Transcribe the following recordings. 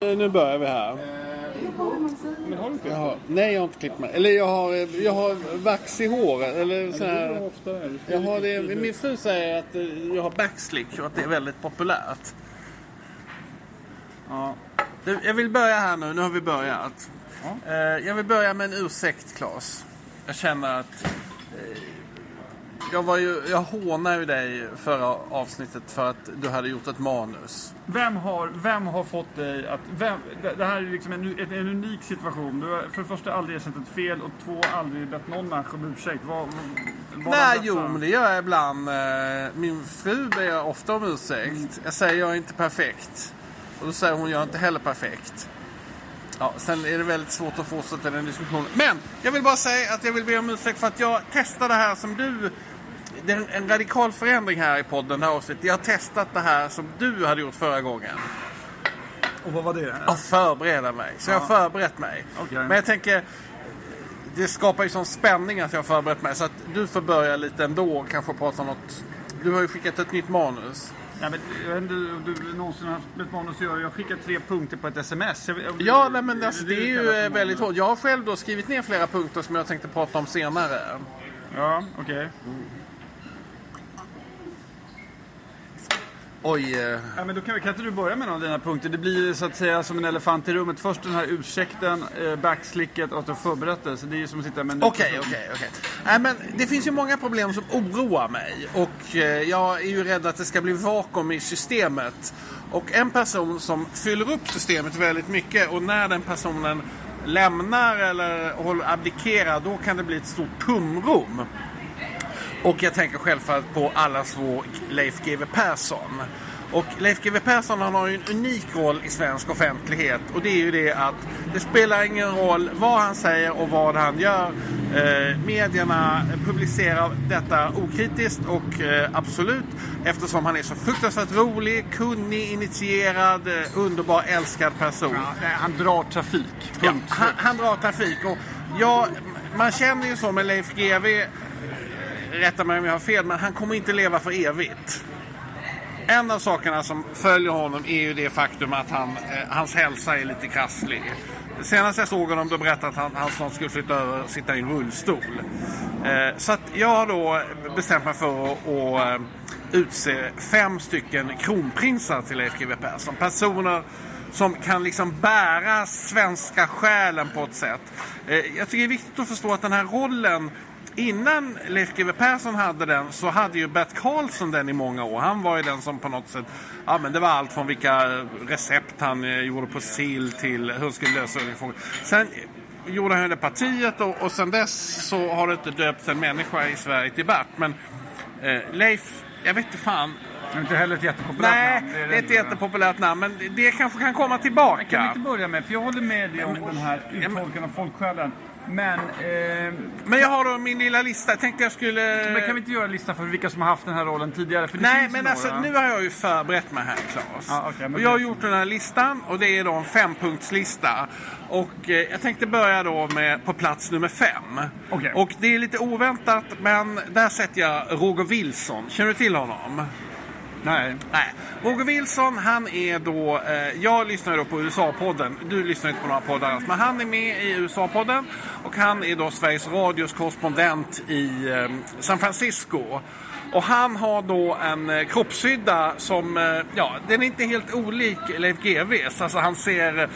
Nu börjar vi här. Men har du inte? Jaha. Nej, jag har inte klippt mig. Eller jag har, jag har vax i håret. Eller så här. Jag har det, min fru säger att eh, jag har backslick och att det är väldigt populärt. Ja. Jag vill börja här nu, nu har vi börjat. Ja. Eh, Jag vill börja med en ursäkt, Claes. Jag känner att... Jag, var ju, jag hånade ju dig förra avsnittet för att du hade gjort ett manus. Vem har, vem har fått dig att... Vem, det, det här är liksom en, en, en unik situation. Du har för det första aldrig erkänt ett fel och två aldrig bett någon människa om ursäkt. Vad, vad, Nej, jo, men det gör jag ibland. Eh, Min fru ber jag ofta om ursäkt. Jag säger jag är inte perfekt. Och då säger hon jag är inte heller perfekt. Ja, sen är det väldigt svårt att fortsätta den diskussionen. Men jag vill bara säga att jag vill be om ursäkt för att jag testade det här som du... Det är en, radikal förändring här i podden, det här avsnittet. Jag har testat det här som du hade gjort förra gången. Och vad var det? Att förbereda mig. Så jag har förberett mig. Okej. Men jag tänker... Det skapar ju sån spänning att jag har förberett mig. Så att du får börja lite ändå och kanske prata om något. Du har ju skickat ett nytt manus. Ja, men, jag vet inte om du någonsin har haft med ett manus att göra. Jag skickar tre punkter på ett sms. Jag, Ja, nej, men alltså, det är det ju eh, väldigt hårt. Jag har själv då skrivit ner flera punkter som jag tänkte prata om senare. Ja, okej. Oj. eh, Ja, men då kan, kan inte du börja med någon av dina punkter? Det blir så att säga som en elefant i rummet. Först den här ursäkten, eh, backslicket och att du förberett det. Så det är ju som att sitta med en Okej, okej, okej. Men det finns ju många problem som oroar mig. Och eh, jag är ju rädd att det ska bli vakuum i systemet. Och en person som fyller upp systemet väldigt mycket och när den personen lämnar eller abdikerar då kan det bli ett stort tomrum. Och jag tänker självfallet på allas vår Leif GW Persson. Och Leif GW Persson han har ju en unik roll i svensk offentlighet och det är ju det att det spelar ingen roll vad han säger och vad han gör. Eh, medierna publicerar detta okritiskt och eh, absolut eftersom han är så fruktansvärt rolig, kunnig, initierad, eh, underbar, älskad person. Ja, han drar trafik. Ja, han, han drar trafik och ja, man känner ju så med Leif GW rätta mig om jag har fel, men han kommer inte leva för evigt. En av sakerna som följer honom är ju det faktum att han, eh, hans hälsa är lite krasslig. Senast jag såg honom då berättade han att han, han snart skulle flytta över och sitta i en rullstol. Eh, så att jag har då bestämt mig för att, att eh, utse fem stycken kronprinsar till Leif GW Persson. Personer som kan liksom bära svenska själen på ett sätt. Eh, jag tycker det är viktigt att förstå att den här rollen Innan Leif GW Persson hade den så hade ju Bert Karlsson den i många år. Han var ju den som på något sätt, ja men det var allt från vilka recept han eh, gjorde på sill till hur han skulle lösa frågor. Sen gjorde han det partiet och, och sen dess så har det inte döpts en människa i Sverige till Bert. Men eh, Leif, jag vet inte fan. Är inte heller ett jättepopulärt Nej, namn. det är ett jättepopulärt namn men det- kanske kan komma Men Kan vi tillbaka. inte börja med, för jag håller med dig om den här uttolkningen av folksjälen. Men, eh, Men jag har då min lilla lista. Jag tänkte jag skulle... men kan vi inte göra en lista för vilka som har haft den här rollen tidigare? För det Nej, men några. alltså nu har jag ju förberett mig här, Claes. Okej, men och jag har gjort den här listan och det är då en fempunktslista. Och eh, jag tänkte börja då med på plats nummer fem. Okej. Och det är lite oväntat, men där sätter jag Roger Wilson. Känner du till honom? Nej. Nej. Roger Wilson, han är då... Eh, jag lyssnar ju då på USA-podden. Du lyssnar inte på några poddar alls. Men han är med i USA-podden. Och han är då Sveriges Radios korrespondent i eh, San Francisco. Och han har då en eh, kroppshydda som... Eh, ja, den är inte helt olik Leif GWs. Alltså han ser...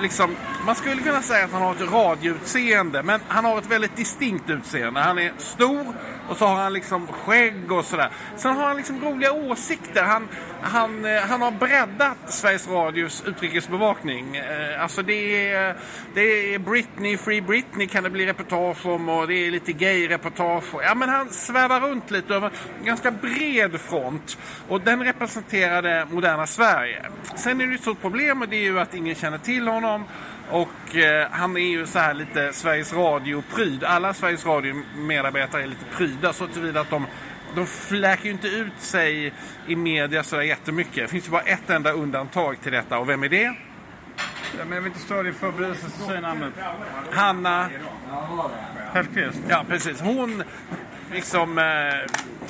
Liksom, man skulle kunna säga att han har ett radioutseende, men han har ett väldigt distinkt utseende. Han är stor och så har han liksom skägg och sådär. Sen har han liksom roliga åsikter. Han, han, eh, han har breddat Sveriges Radios utrikesbevakning. Eh, alltså det är, det är Britney, Free Britney kan det bli reportage om och det är lite gay-reportage. Ja men han svävar runt lite över en ganska bred front. Och den representerade moderna Sverige. Sen är det ju ett stort problem och det är ju att ingen känner till honom. Och eh, han är ju så här lite Sveriges Radio-pryd. Alla Sveriges Radio-medarbetare är lite pryda så tillvida att de de fläker ju inte ut sig i media så där jättemycket. Det finns ju bara ett enda undantag till detta och vem är det? Ja, men jag vill inte störa din förberedelse, så säg namnet. Hanna Hellquist. Ja, precis. Hon liksom... Eh,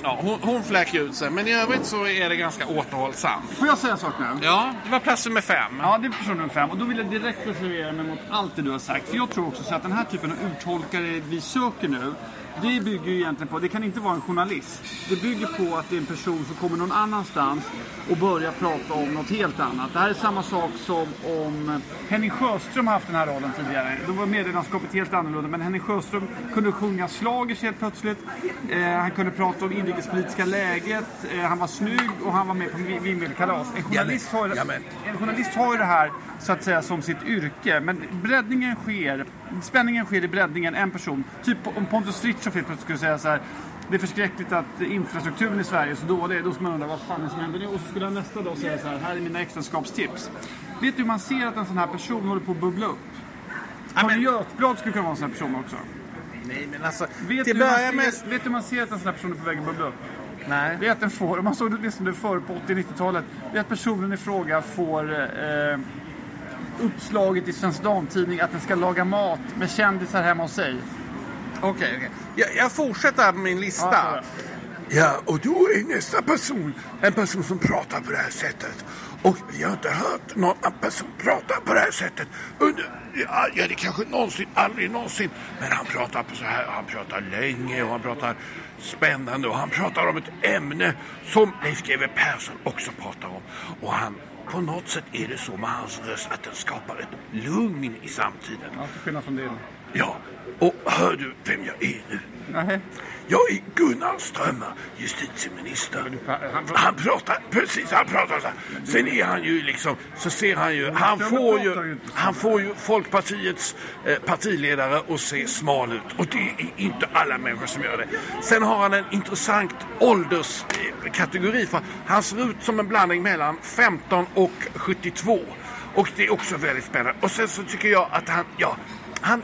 Ja, hon, hon fläker ut sig, men i övrigt så är det ganska återhållsamt. Får jag säga en sak nu? Ja, det var plats nummer fem. Ja, det är person nummer fem. Och då vill jag direkt reservera mig mot allt det du har sagt. För jag tror också så att den här typen av uttolkare vi söker nu, det bygger ju egentligen på, det kan inte vara en journalist. Det bygger på att det är en person som kommer någon annanstans och börjar prata om något helt annat. Det här är samma sak som om Henning Sjöström har haft den här rollen tidigare. Då var medielandskapet helt annorlunda, men Henning Sjöström kunde sjunga slagers helt plötsligt. Eh, han kunde prata om inrikespolitiska läget, eh, han var snygg och han var med på Vimmelkalas. En journalist har en journalist har ju det här så att säga som sitt yrke. Men breddningen sker, spänningen sker i breddningen en person. Typ om Pontus Fritiof helt plötsligt skulle säga så här. Det är förskräckligt att infrastrukturen i Sverige är så dålig. Då ska man undra vad fan är det som händer nu? Och så skulle han nästa dag säga så här. Här är mina äktenskapstips. Vet du hur man ser att en sån här person håller på att bubbla upp? Ja, men- Götblad skulle kunna vara en sån här person också. Nej, men alltså, Vet du, hur man ser, vet man ser att en sån här person är på väg att bubbla upp? Nej. Det är att den får, om man såg det åtminstone förr på 80-90-talet, det är att personen i fråga får eh, uppslaget i Svensk Damtidning att den ska laga mat med kändisar hemma hos sig. Okej, okej. Jag, jag fortsätter min lista. Ja, Ja, och då är nästa person en person som pratar på det här sättet. Och vi har inte hört någon person prata på det här sättet under, ja, ja det kanske någonsin, aldrig någonsin. Men han pratar på så här, han pratar länge och han pratar spännande och han pratar om ett ämne som Leif GW Persson också pratar om. Och han, på något sätt är det så med hans röst att den skapar ett lugn i samtiden. Ja, till skillnad från din. Ja, och hör du vem jag är nu? Nej. Jag är Gunnar Strömmer, justitieminister. Han, pratar, precis, han pratar så här. Sen är han ju liksom, så ser han ju, han får ju han får ju Folkpartiets eh, partiledare att se smal ut. Och det är inte alla människor som gör det. Sen har han en intressant ålderskategori. För han ser ut som en blandning mellan 15 och 72. Och det är också väldigt spännande. Och sen så tycker jag att han, ja, han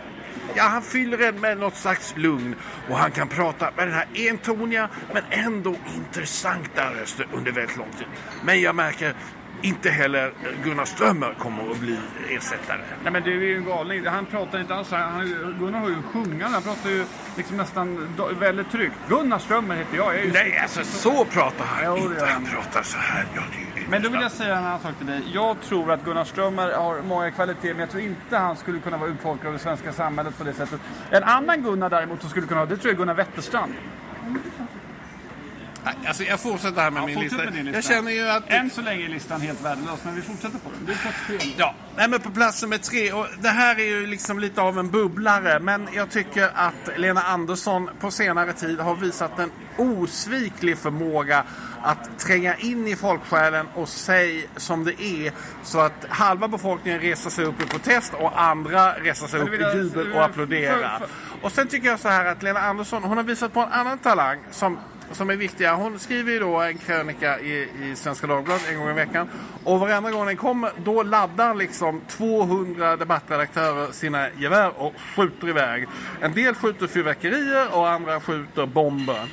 Ja, han fyller en med något slags lugn och han kan prata med den här entoniga men ändå intressanta rösten under väldigt lång tid. Men jag märker inte heller Gunnar Strömmer kommer att bli ersättare. Nej men det är ju en galning. Han pratar inte alls. Han, Gunnar har ju sjungande. Han pratar ju liksom nästan väldigt tryggt. Gunnar Strömmer heter jag. jag Nej, alltså så pratar han det inte. Han pratar så här. Ja, Men då vill jag säga en annan sak till dig. Jag tror att Gunnar Strömmer har många kvaliteter, men jag tror inte han skulle kunna vara uttolkare av det svenska samhället på det sättet. En annan Gunnar däremot som skulle kunna ha det tror jag är Gunnar Wetterstrand. Alltså, jag fortsätter här med Ja, min lista. med lista. Jag känner ju att... Än så länge är listan helt värdelös, men vi fortsätter på den. Det är plats tre. Ja, nej, men på plats nummer tre. Och det här är ju liksom lite av en bubblare. Men jag tycker att Lena Andersson på senare tid har visat en osviklig förmåga att tränga in i folksjälen och säga som det är. Så att halva befolkningen reser sig upp i protest och andra reser sig upp i jubel och applåderar. Och sen tycker jag så här att Lena Andersson, hon har visat på en annan talang som, som är viktiga. Hon skriver ju då en krönika i, i Svenska Dagbladet en gång i veckan. Och varenda gång den kommer, då laddar liksom 200 debattredaktörer sina gevär och skjuter iväg. En del skjuter fyrverkerier och andra skjuter bomber.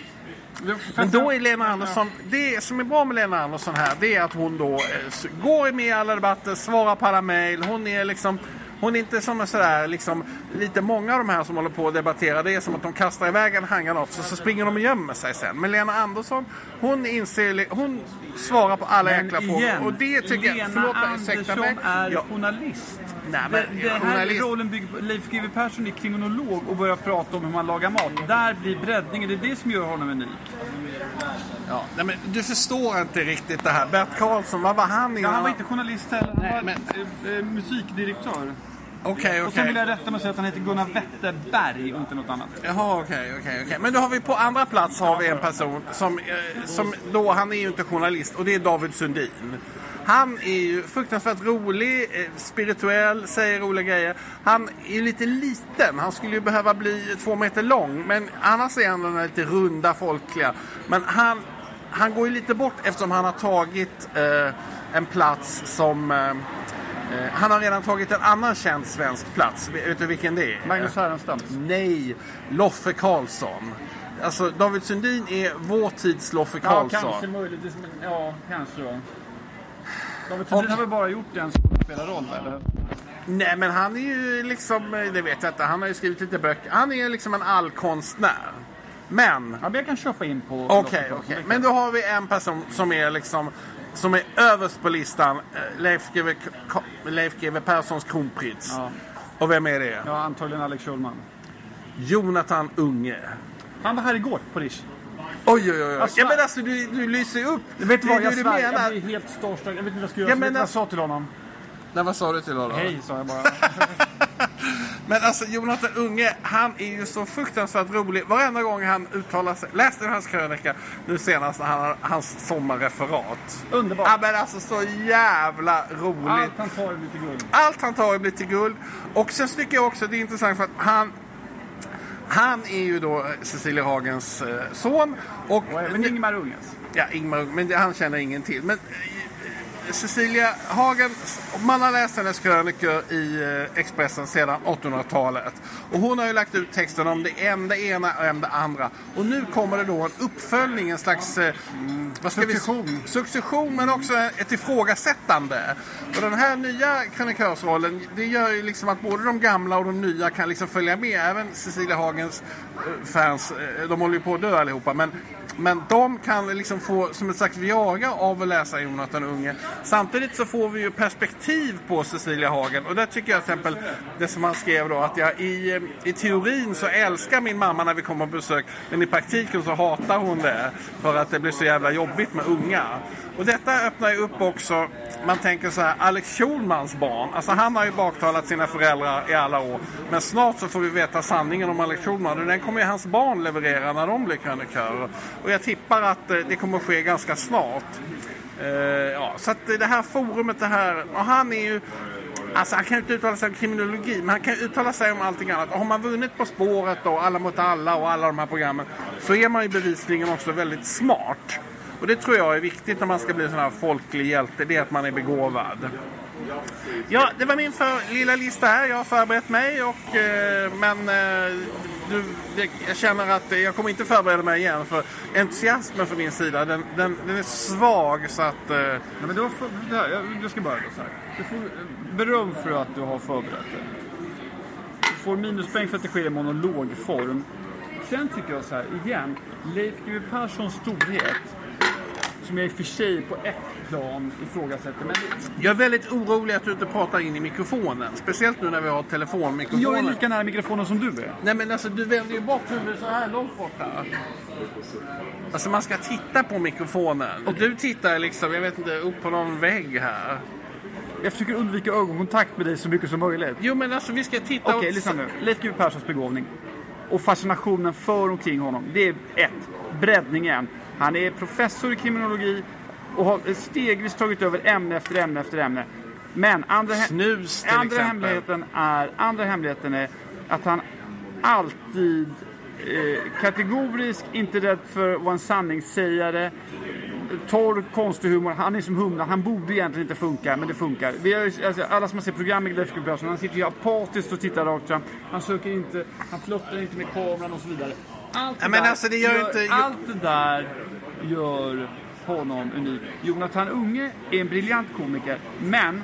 Men då är Lena Andersson, det som är bra med Lena Andersson här, det är att hon då eh, går med i alla debatter, svarar på alla mejl. Hon är liksom, hon är inte som en sådär, liksom, lite många av de här som håller på att debattera, det är som att de kastar iväg en handgranat så, så springer de och gömmer sig sen. Men Lena Andersson, hon inser, hon svarar på alla jäkla frågor. Och det tycker jag, Lena förlåt ursäkta mig. Andersson är Ja, journalist. Nej, men det, det här journalist- rollen bygger på, Leif GW Persson är kriminolog och börjar prata om hur man lagar mat. Där blir breddningen, det är det som gör honom unik. Ja, nej, men du förstår inte riktigt det här. Bert Karlsson, vad var han Ja, innan? han var inte journalist heller, han Nej, var men- eh, eh, musikdirektör. Okej, Och sen vill jag rätta mig och säga att han heter Gunnar Wetterberg och inte något annat. Jaha, okej, okej, okej. Men då har vi på andra plats har vi en person som, eh, som då, han är ju inte journalist och det är David Sundin. Han är ju fruktansvärt rolig, eh, spirituell, säger roliga grejer. Han är ju lite liten, han skulle ju behöva bli två meter lång. Men annars är han den här lite runda, folkliga. Men han, han går ju lite bort eftersom han har tagit eh, en plats som... Eh, eh, han har redan tagit en annan känd svensk plats. Vet du vilken det är? Magnus Härenstam. Nej, Loffe Karlsson. Alltså David Sundin är vår tids Loffe Ja, Karlsson. kanske möjligtvis. men- Ja, kanske då. David Sundin har väl bara gjort en skådespelarroll, eller? Nej men han är ju liksom, det vet jag inte, han har ju skrivit lite böcker. Han är liksom en allkonstnär. Men, Ja, men jag kan köpa in på... okej, okej. Men då har vi en person som är liksom som är överst på listan. eh, Leif GW Leif GW Perssons kronprins. Ja. Och vem är det? Ja, antagligen Alex Schulman. Jonathan Unge. Han var här igår på Rish. Oj, oj, oj. Alltså- ja, men alltså du, du lyser upp. Vet du Det är vad, jag du svär, jag menar. blir helt starstruck. Jag vet inte vad jag ska göra. Ja, men vet du vad jag alltså- sa till honom? Nej, vad sa du till honom? Hej, sa jag bara. Men alltså Jonathan Unge, han är ju så fruktansvärt rolig. Varenda gång han uttalar sig. Läste hans krönika nu senast när han har hans sommarreferat. Underbart. Ja men alltså så jävla roligt. Allt han tar är lite guld. Allt han tar blir till guld. Och sen tycker jag också att det är intressant för att han han är ju då Cecilia Hagens eh, son. Och, även Ingmar Unges. Ja, Ingmar, men han känner ingen till. Men eh, Cecilia Hagen, man har läst hennes krönikor i eh, Expressen sedan 1800-talet. Och hon har ju lagt ut texten om det det ena och det andra. Och nu kommer det då en uppföljning, en slags eh, vad ska Succession. Vi, succession, men också ett ifrågasättande. Och den här nya krönikörsrollen, det gör ju liksom att både de gamla och de nya kan liksom följa med. Även Cecilia Hagens eh, fans, de håller ju på att dö allihopa. Men men de kan liksom få som ett slags Viagra av att läsa Jonathan Unge. Samtidigt så får vi ju perspektiv på Cecilia Hagen. Och där tycker jag till exempel det som han skrev då att jag i, i teorin så älskar min mamma när vi kommer på besök. Men i praktiken så hatar hon det. För att det blir så jävla jobbigt med unga. Och detta öppnar ju upp också, man tänker så här, Alex Schulmans barn. Alltså han har ju baktalat sina föräldrar i alla år. Men snart så får vi veta sanningen om Alex Schulman. Och den kommer ju hans barn leverera när de blir krönikörer. Och jag tippar att eh, det kommer att ske ganska snart. Uh, ja, så att det här forumet, det här, och han är ju Alltså han kan ju inte uttala sig om kriminologi, men han kan ju uttala sig om allting annat. Och har man vunnit På spåret och Alla mot alla och alla de här programmen, så är man ju bevisligen också väldigt smart. Och det tror jag är viktigt när man ska bli en sån här folklig hjälte, det är att man är begåvad. Ja, det var min för, lilla lista här. Jag har förberett mig och eh, men eh, du, det, jag känner att jag kommer inte förbereda mig igen för entusiasmen från min sida den, den, den är svag så att eh, Nej, men du, har för, det här, jag, jag ska börja då så här. Du får beröm för att du har förberett dig. Du får minuspoäng för att det sker i monologform. Sen tycker jag så här, igen. Leif GW Perssons storhet, som jag i och för sig på ett plan ifrågasätter. Men jag är väldigt orolig att du inte pratar in i mikrofonen. Speciellt nu när vi har telefonmikrofoner. jag är lika nära mikrofonen som du är. Nej men alltså du vänder ju bort huvudet så här långt borta. Alltså man ska titta på mikrofonen. Och du tittar liksom, jag vet inte, upp på någon vägg här. Jag försöker undvika ögonkontakt med dig så mycket som möjligt. Jo men alltså vi ska titta Okej, åt- lyssna nu. Leif GW Perssons begåvning och fascinationen för och omkring honom. Det är ett, breddningen. Han är professor i kriminologi och har stegvis tagit över ämne efter ämne efter ämne. Men andra, Snus till andra, exempel. hemligheten är, andra hemligheten är att han alltid eh, kategorisk, inte rädd för att vara en sanningssägare. Torr, konstig humor. Han är som humlan. Han borde egentligen inte funka, men det funkar. Vi har, alltså, alla som har sett programmet med Leif GW Persson, han sitter ju apatiskt och tittar rakt fram. Han söker inte, han flörtar inte med kameran och så vidare. Allt Ja, men alltså, det gör ju inte- Allt det där gör honom unik. Jonathan Unge är en briljant komiker, men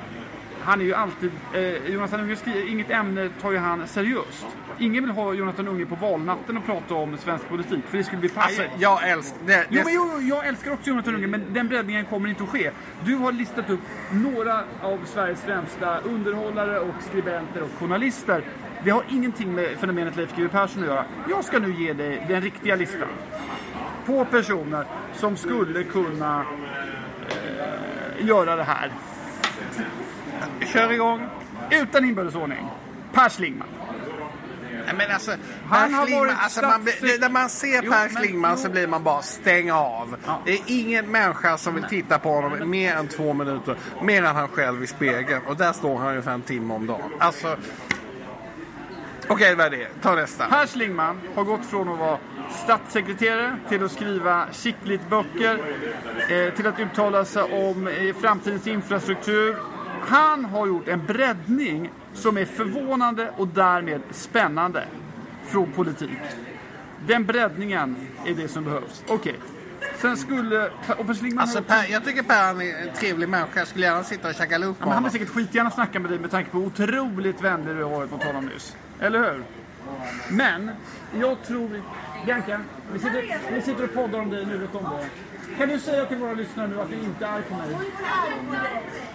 han är ju alltid... Eh, Jonathan Unge inget ämne tar ju han seriöst. Ingen vill ha Jonathan Unge på valnatten och prata om svensk politik, för det skulle bli pajigt. Alltså jag älskar... Det, Jo, men jo, jag älskar också Jonathan Unge, men den breddningen kommer inte att ske. Du har listat upp några av Sveriges främsta underhållare och skribenter och journalister. Det har ingenting med fenomenet Leif GW Persson att göra. Jag ska nu ge dig den riktiga listan. På personer som skulle kunna eh, göra det här. Kör igång. Utan inbördesordning. Per Schlingmann. Nej, men alltså, Han har varit alltså man, när man ser Jo, Per men- Schlingman så blir man bara stäng av. Ja. Det är ingen människa som vill titta på honom mer än två minuter. Mer än han själv i spegeln. Och där står han ungefär en timme om dagen. Alltså... Okej, vad är det? Ta nästa. Per Schlingmann har gått från att vara statssekreterare till att skriva skickligt böcker, eh, till att uttala sig om eh, framtidens infrastruktur. Han har gjort en breddning som är förvånande och därmed spännande från politik. Den breddningen är det som behövs. Okej. Sen skulle... Och Per Schlingmann Alltså, per, jag tycker Per är en trevlig människa. Jag skulle gärna sitta och käka lunch med men han honom. vill säkert skitgärna snacka med dig med tanke på hur otroligt vänlig du har varit mot honom nyss. Eller hur? Men, jag tror... Bianca, vi sitter, vi sitter och poddar om dig nu, vet om det. Kan du säga till våra lyssnare nu att du inte är arg på mig?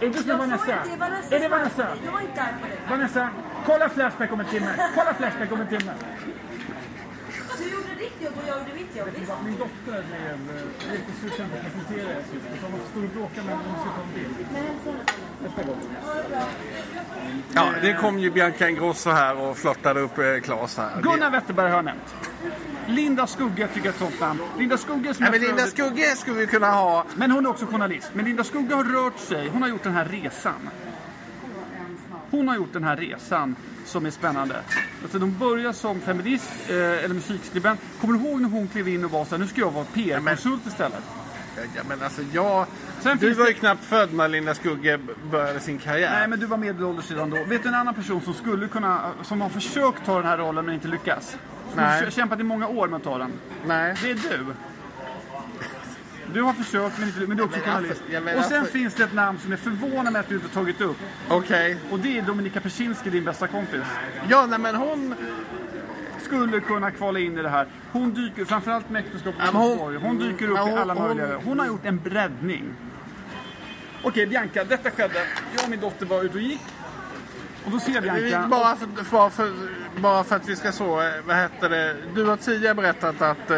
Är det som Vanessa? Är det Vanessa? Jag var inte arg på dig. Vanessa, kolla Flashback om en timme. Kolla Flashback om en timme. Du gjorde mitt jobb. Visst? Min dotter blev eh, lite sugen på att presentera er sist. Så de stod och bråkade med hon skulle ta en bild. Men hälsa Nästa gång. Ja, det kom ju Bianca Ingrosso här och flörtade upp eh, Claes här. Gunnar Wetterberg har jag nämnt. Linda Skugge tycker jag är ett sånt namn. Linda Skugge som Nej, men Linda Skugge skulle vi kunna ha. Men hon är också journalist. Men Linda Skugge har rört sig. Hon har gjort den här resan. Hon har gjort den här resan som är spännande. Alltså, de börjar som feminist eh, eller musikskribent. Kommer du ihåg när hon klev in och var så här, nu ska jag vara PR-konsult istället? Ja, men alltså, jag... Sen Du var det- ju knappt född när Linda Skugge började sin karriär. Nej, men du var medelålders redan då. Vet du en annan person som skulle kunna, som har försökt ta den här rollen men inte lyckas? Som Nej. har kämpat i många år med att ta den. Nej. Det är du. Du har försökt men, inte, men du är också Men journalist. ja, men och sen alltså- finns det ett namn som är förvånande med att du inte tagit upp. Okej. Och det är Dominika Persinski, din bästa kompis. Ja, nej men hon... Skulle kunna kvala in i det här. Hon dyker, framförallt med äktenskapet Ja, hon- hon, hon dyker upp men i hon- alla hon- möjliga... Hon har gjort en breddning. Okej, Bianca, detta skedde. Jag och min dotter var ute och gick. Och då ser Bianca... Bara för, bara, för, bara för att vi ska så, eh, vad heter det? Du har tidigare berättat att eh,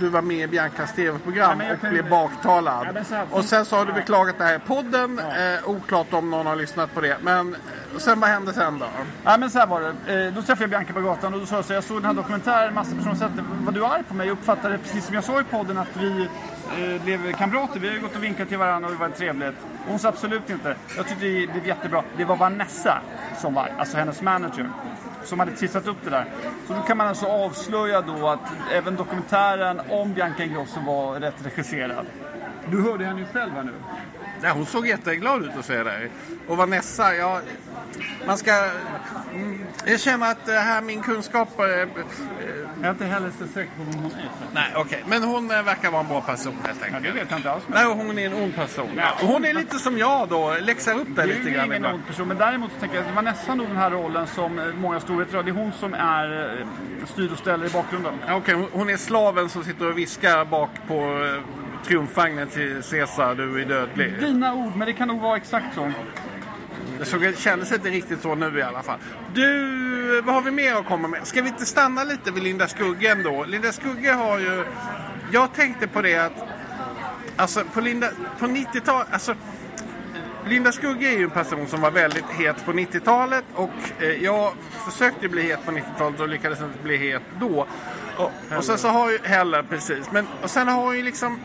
du var med i Biancas tv-program och kan- blev baktalad. Ja, här- och sen så har du beklagat det här i podden. Eh, oklart om någon har lyssnat på det. Men eh, sen vad hände sen då? Ja men så här var det. Eh, Då träffade jag Bianca på gatan och då sa jag så jag såg den här dokumentären, massa personer sett. Var du arg på mig? Jag uppfattade precis som jag sa i podden att vi eh, blev kamrater. Vi har gått och vinkat till varandra och det var trevligt. Och hon sa absolut inte. Jag tyckte det blev jättebra. Det var Vanessa som var alltså hennes manager. Som hade trissat upp det där. Så då kan man alltså avslöja då att även dokumentären om Bianca Ingrosso var rätt regisserad. Du hörde henne ju själv här nu. Ja, hon såg jätteglad ut att se dig. Och Vanessa, ja... Man ska... Mm, jag känner att det här min kunskap... Eh, eh, Jag är inte heller så säker på vem hon är. nej, okej. Men hon eh, verkar vara en bra person helt Ja, enkelt. det vet jag inte alls. Nej, hon är en ond person. Och hon är lite som jag då, läxar upp är lite grann ingen ibland. ond person, men däremot så tänker jag att Vanessa nog den här rollen som många storheter. Det är hon som är styr och ställer i bakgrunden. Ja, Okej, hon- hon är slaven som sitter och viskar bak på triumfvagnen till Caesar, du är dödlig. Dina ord, men det kan nog vara exakt så. Det såg, kändes inte riktigt så nu i alla fall. Du, vad har vi mer att komma med? Ska vi inte stanna lite vid Linda Skugge ändå? Linda Skugge har ju... Jag tänkte på det att... Alltså på Linda... På 90-talet... Alltså, Linda Skugge är ju en person som var väldigt het på 90-talet och eh, jag försökte bli het på 90-talet och lyckades inte bli het då. Och, och sen så har ju heller precis. Men och sen har hon ju liksom...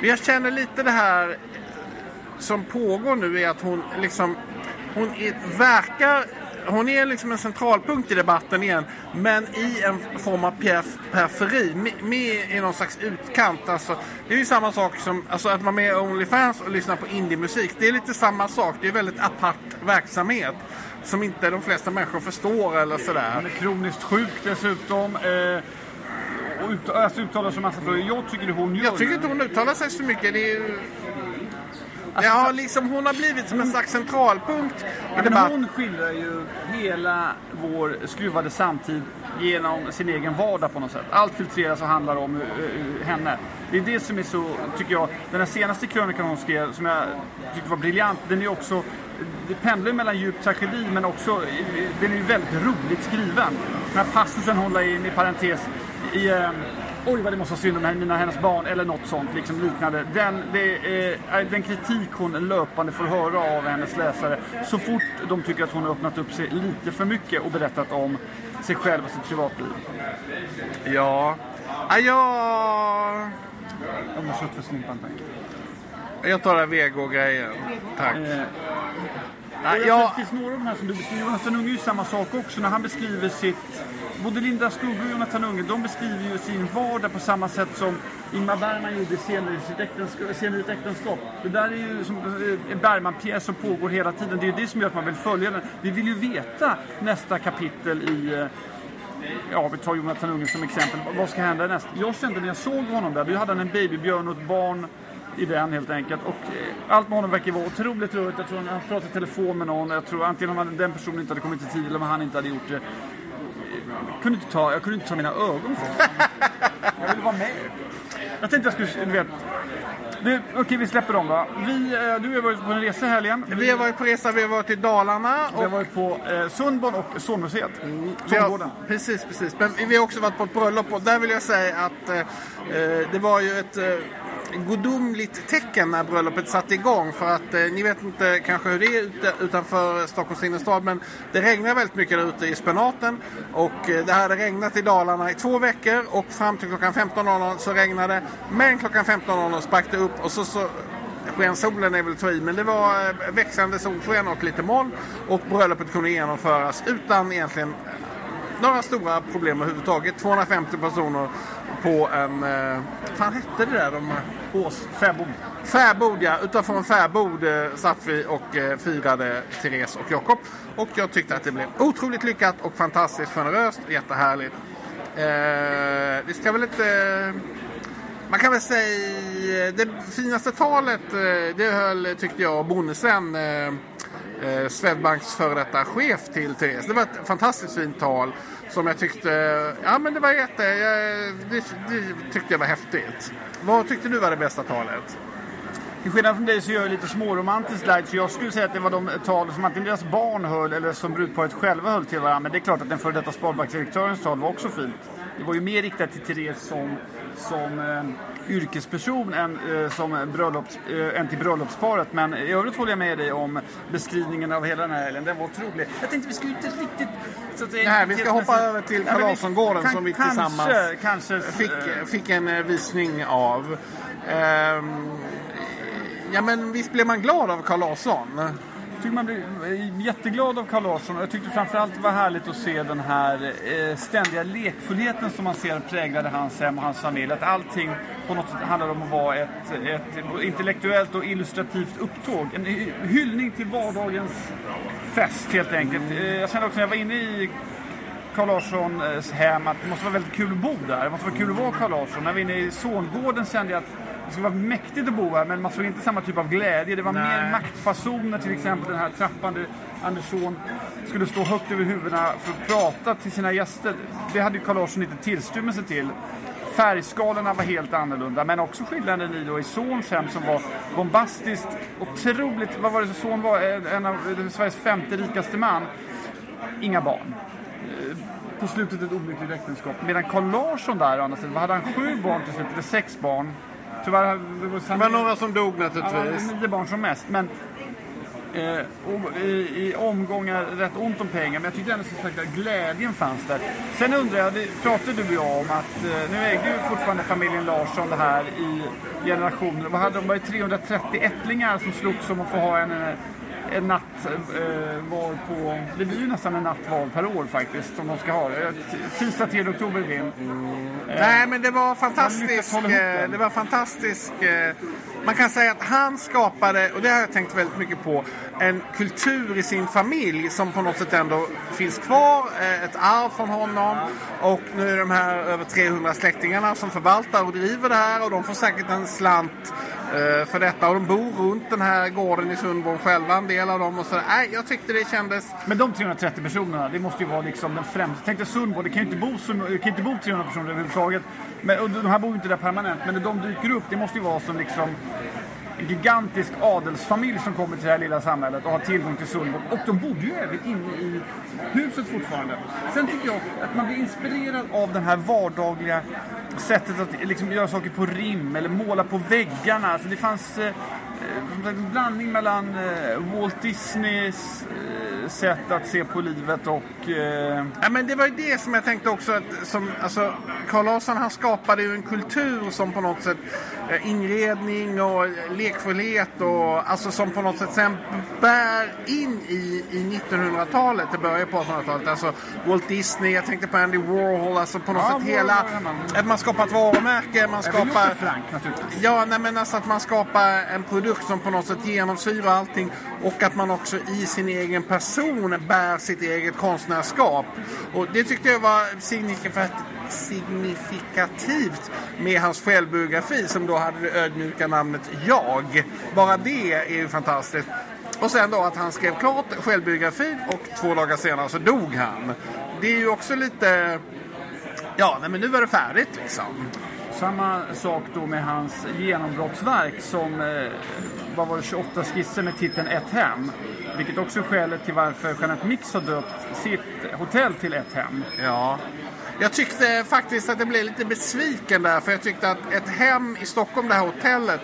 men Jag känner lite det här som pågår nu är att hon liksom... Hon är, verkar... Hon är liksom en centralpunkt i debatten igen, men i en form av periferi, med, med i någon slags utkant. Alltså, det är ju samma sak som alltså, att vara med i Onlyfans och lyssna på indiemusik. Det är lite samma sak. Det är väldigt apart verksamhet som inte de flesta människor förstår eller sådär. Hon är kroniskt sjuk dessutom. Eh, och ut, alltså uttalar sig en massa frågor. Jag tycker hon gör Jag tycker inte hon uttalar sig så mycket. Det är ju... Ja, liksom hon har blivit som en slags centralpunkt i debatten. hon skildrar ju hela vår skruvade samtid genom sin egen vardag på något sätt. Allt filtreras och handlar om uh, uh, henne. Det är det som är så, tycker jag, den här senaste krönikan hon skrev som jag tyckte var briljant, den är också det pendlar mellan djup tragedi men också, den är ju väldigt roligt skriven. Den här passusen hon la in i parentes i eh, Oj vad det måste vara synd om mina hennes barn eller något sånt liksom liknande. Den, det är, den kritik hon löpande får höra av hennes läsare så fort de tycker att hon har öppnat upp sig lite för mycket och berättat om sig själv och sitt privatliv. Ja. Ja, jag... Jag har kött för snimpan tack. Jag tar den vego-grejen. Tack. Eh, jag jag, det finns några av de här som du beskriver. Jonathan Unge är ju samma sak också. När han beskriver sitt... Både Linda Skugge och Jonathan Unge, de beskriver ju sin vardag på samma sätt som Ingmar Bergman gjorde senare i sitt äktenskap. Senare i ett äktenskap. Det där är ju som eh, en Bergman-pjäs som pågår hela tiden. Det är ju det som gör att man vill följa den. Vi vill ju veta nästa kapitel i... Eh, ja, vi tar Jonathan Unge som exempel. Vad ska hända näst? Jag kände när jag såg honom där, då hade han en babybjörn och ett barn i den helt enkelt. Och eh, allt med honom verkar vara otroligt roligt. Jag tror han pratade i telefon med någon. Jag tror antingen om den personen inte hade kommit i tid eller om han inte hade gjort det kunde inte ta, jag kunde inte ta mina ögon från. Jag ville vara med. Jag tänkte jag skulle, du vet. Du, Okej, vi släpper dem då. Vi, eh, du har varit på en resa i helgen. Vi har varit på resa, vi har varit i Dalarna. Vi har Och varit på eh, Sundborn och Zonmuseet. vi har, Sundgården. precis, precis. Men vi har också varit på ett bröllop och där vill jag säga att eh, eh, det var ju ett eh, gudomligt tecken när bröllopet satte igång. För att eh, ni vet inte kanske hur det är ute, utanför eh, Stockholms innerstad men det regnar väldigt mycket där ute i spenaten. Och eh, det hade regnat i Dalarna i två veckor och fram till klockan 15.00 så regnade det. Men klockan 15.00 sprack det upp och så, så sken solen är väl att ta i, men det var eh, växande solsken och lite moln. Och bröllopet kunde genomföras utan egentligen några stora problem överhuvudtaget. 250 personer på en... Eh, fan hette det där? De, Ås, fäbod. Fäbod ja, utanför en fäbod eh, satt vi och eh, firade Therese och Jakob. Och jag tyckte att det blev otroligt lyckat och fantastiskt generöst, jättehärligt. Eh, vi ska väl inte... Eh, man kan väl säga eh, det finaste talet eh, det höll tyckte jag Bonnesen, eh, eh, Swedbanks före detta chef till Therese. Det var ett fantastiskt fint tal som jag tyckte, ja men det var jätte, eh, jag, det, det tyckte jag var häftigt. Vad tyckte du var det bästa talet? Till skillnad från dig så gör jag lite småromantiskt lagd så jag skulle säga att det var de eh, tal som antingen deras barn höll eller som brudparet själva höll till varandra. Men det är klart att den före detta Sparbanksdirektörens tal var också fint. Det var ju mer riktat till Therese som, som eh, yrkesperson än, eh, som bröllops, eh, än till bröllopsparet. Men i övrigt håller jag med dig om beskrivningen av hela den här helgen. Den var otrolig. Jag tänkte vi skulle inte riktigt... Så att Nej, vi ska hoppa över till kan- som vi kanske, tillsammans kanske, fick, fick en eh, visning av. Ehm, ja men visst blev man glad av Carl Larsson? Tycker man blir jätteglad av Carl Larsson och jag tyckte framförallt det var härligt att se den här eh, ständiga lekfullheten som man ser präglade hans hem och hans familj. Att allting på något sätt handlar om att vara ett, ett intellektuellt och illustrativt upptåg. En hyllning till vardagens fest helt enkelt. Eh, jag kände också när jag var inne i Carl Larssons eh, hem att det måste vara väldigt kul att bo där. Det måste vara kul att vara Carl Larsson. När vi var inne i Sångården kände jag att det skulle vara mäktigt att bo här men man såg inte samma typ av glädje. Det var Nej. mer maktfasoner till exempel den här trappan där Andersson skulle stå högt över huvudena för att prata till sina gäster. Det hade ju Carl Larsson inte tillstymmelse till. Färgskalorna var helt annorlunda men också skillnaden i, då, i Sons hem som var bombastiskt, otroligt, vad var det Son var? En av Sveriges femte rikaste man. Inga barn på slutet ett olyckligt äktenskap. Medan Carl Larsson där, sidan, vad hade han sju barn till slut, eller sex barn. Tyvärr, det var, några som dog Ja, naturligtvis. nio barn som mest. Men eh, och, i, i omgångar rätt ont om pengar. Men jag tyckte ändå som sagt att glädjen fanns där. Sen undrar jag, pratade du och jag om att eh, nu ägde ju fortfarande familjen Larsson det här i generationer. Vad hade de? Var det 330 ättlingar som slogs om att få ha en, eh, en natt eh, var på... Det blir ju nästan en natt var per år faktiskt som de ska ha. Eh, Tisdag 3 oktober blir det. Nej men det var fantastiskt. eh. Det var fantastiskt. eh, Man kan säga att han skapade, och det har jag tänkt väldigt mycket på, en kultur i sin familj som på något sätt ändå finns kvar. eh, Ett arv från honom. Och nu är de här över 300 släktingarna som förvaltar och driver det här och de får säkert en slant eh, Eh, för detta. Och de bor runt den här gården i Sundborn själva, en del av dem. Och så, nej, jag tyckte det kändes Men de 330 personerna, det måste ju vara liksom den främsta. Tänk dig Sundborn, det kan ju inte bo, det kan inte bo 300 personer överhuvudtaget. Men, och de här bor ju inte där permanent, men när de dyker upp, det måste ju vara som liksom gigantisk adelsfamilj som kommer till det här lilla samhället och har tillgång till Sundborn. Och de bodde ju även inne i huset fortfarande. Sen tycker jag att man blir inspirerad av den här vardagliga sättet att liksom göra saker på rim eller måla på väggarna. Alltså det fanns eh, en blandning mellan eh, Walt Disneys eh, sätt att se på livet och... Eh, Ja, men det var ju det som jag tänkte också att som, alltså, Carl Larsson han skapade ju en kultur som på något sätt eh, inredning och lekfullhet och alltså som på något sätt sen bär in i, i 1900-talet. Det börjar på 1800-talet. Alltså Walt Disney, jag tänkte på Andy Warhol, alltså på något Ja, sätt Warhol hela... annan. Att man skapar ett varumärke, man skapar... Frank naturligtvis. Ja, nej, men alltså att man skapar en produkt som på något sätt genomsyrar allting och att man också i sin egen person bär sitt eget konstnärskap. Och det tyckte jag var signifikativt med hans självbiografi som då hade det ödmjuka namnet Jag. Bara det är ju fantastiskt. Och sen då att han skrev klart självbiografin och två dagar senare så dog han. Det är ju också lite... Ja, nej, men nu var det färdigt liksom. Samma sak då med hans genombrottsverk som eh, vad var det, 28 skisser med titeln Ett hem. Vilket också är skälet till varför Jeanette Mix har döpt sitt hotell till Ett hem. Ja. Jag tyckte faktiskt att jag blev lite besviken där för jag tyckte att ett hem i Stockholm, det här hotellet,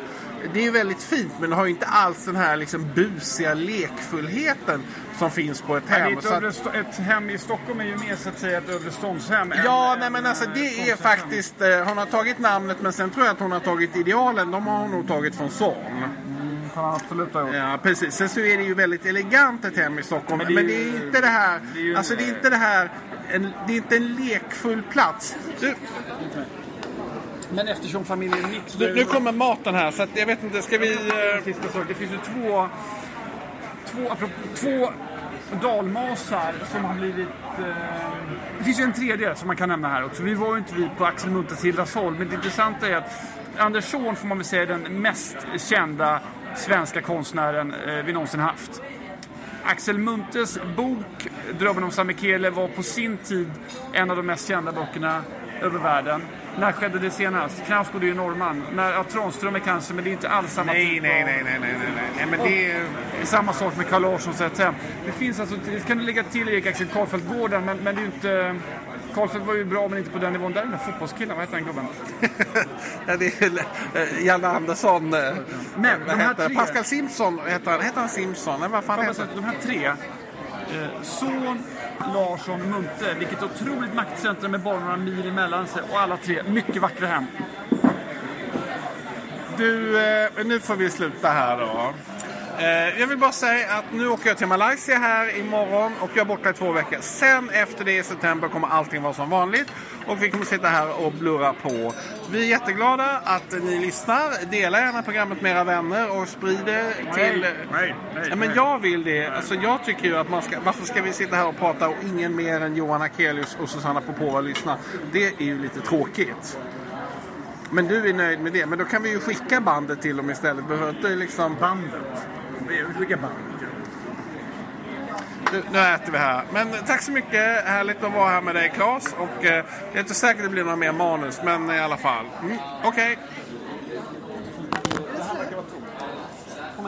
det är ju väldigt fint men det har ju inte alls den här liksom busiga lekfullheten som finns på ett hem. ett, Så att- ett hem i Stockholm är ju mer så att säga ett övre ståndshem. än- Ja, än, nej men alltså det är faktiskt, eh, hon har tagit namnet men sen tror jag att hon har tagit idealen, de har hon nog tagit från Zorn. gjort. Ja, precis. Sen så är det ju väldigt elegant ett hem i Stockholm. Men Men det det är, inte det här, det alltså det är inte det här, en, det är inte en lekfull plats. Du, Men eftersom familjen Mix... nu, nu kommer maten här så att jag vet inte, ska vi... eh, Sista sak. Det finns ju två, två, apropå, två dalmasar som har blivit... Eh, det finns ju en tredje som man kan nämna här också. Vi var ju inte vi på Axel Munthes Hildasholm, men det intressanta är att Anders Zorn får man väl säga är den mest kända svenska konstnären eh, vi någonsin haft. Axel Munthes bok Drömmen om Samekele var på sin tid en av de mest kända böckerna över världen. När skedde det senast? Knausgård är ju norrman. När, ja, Tranströmer kanske, men det är inte alls samma Nej, typ nej, av- nej, nej, nej, nej, nej. men det är... Samma sak med Carl Larssons Ett hem. Det finns alltså, det kan du lägga till Erik Axel Karlfeldt-gården, men, men det är ju inte... Karlfeldt var ju bra, men inte på den nivån. Där är den där fotbollskillen, vad heter den gubben? ja, det är eh, Janne Andersson. eh, Men de här tre- Pascal Simpson, heter han, heter han Simpson? Nej, vad fan heter alltså, de här tre, eh, Son, Larsson, Munthe, vilket otroligt maktcentrum med bara några mil emellan sig och alla tre mycket vackra hem. Du, eh, nu får vi sluta här då. Eh, jag vill bara säga att nu åker jag till Malaysia här imorgon och jag är borta i två veckor. Sen efter det i september kommer allting vara som vanligt och vi kommer sitta här och blurra på. Vi är jätteglada att ni lyssnar. Dela gärna programmet med era vänner och sprid det till... nej, nej, ja, men nej. jag vill det. Alltså, jag tycker ju att man ska... Varför ska vi sitta här och prata och ingen mer än Johan Akelius och Susanna Popova lyssnar? Det är ju lite tråkigt. Men du är nöjd med det. Men då kan vi ju skicka bandet till dem istället. Behöver inte liksom... Bandet. Vilka band? Nu, nu äter vi här. Men tack så mycket. Härligt att vara här med dig Claes. Och eh, det är inte säkert att det blir några mer manus. Men i alla fall. Mm, Okej. Får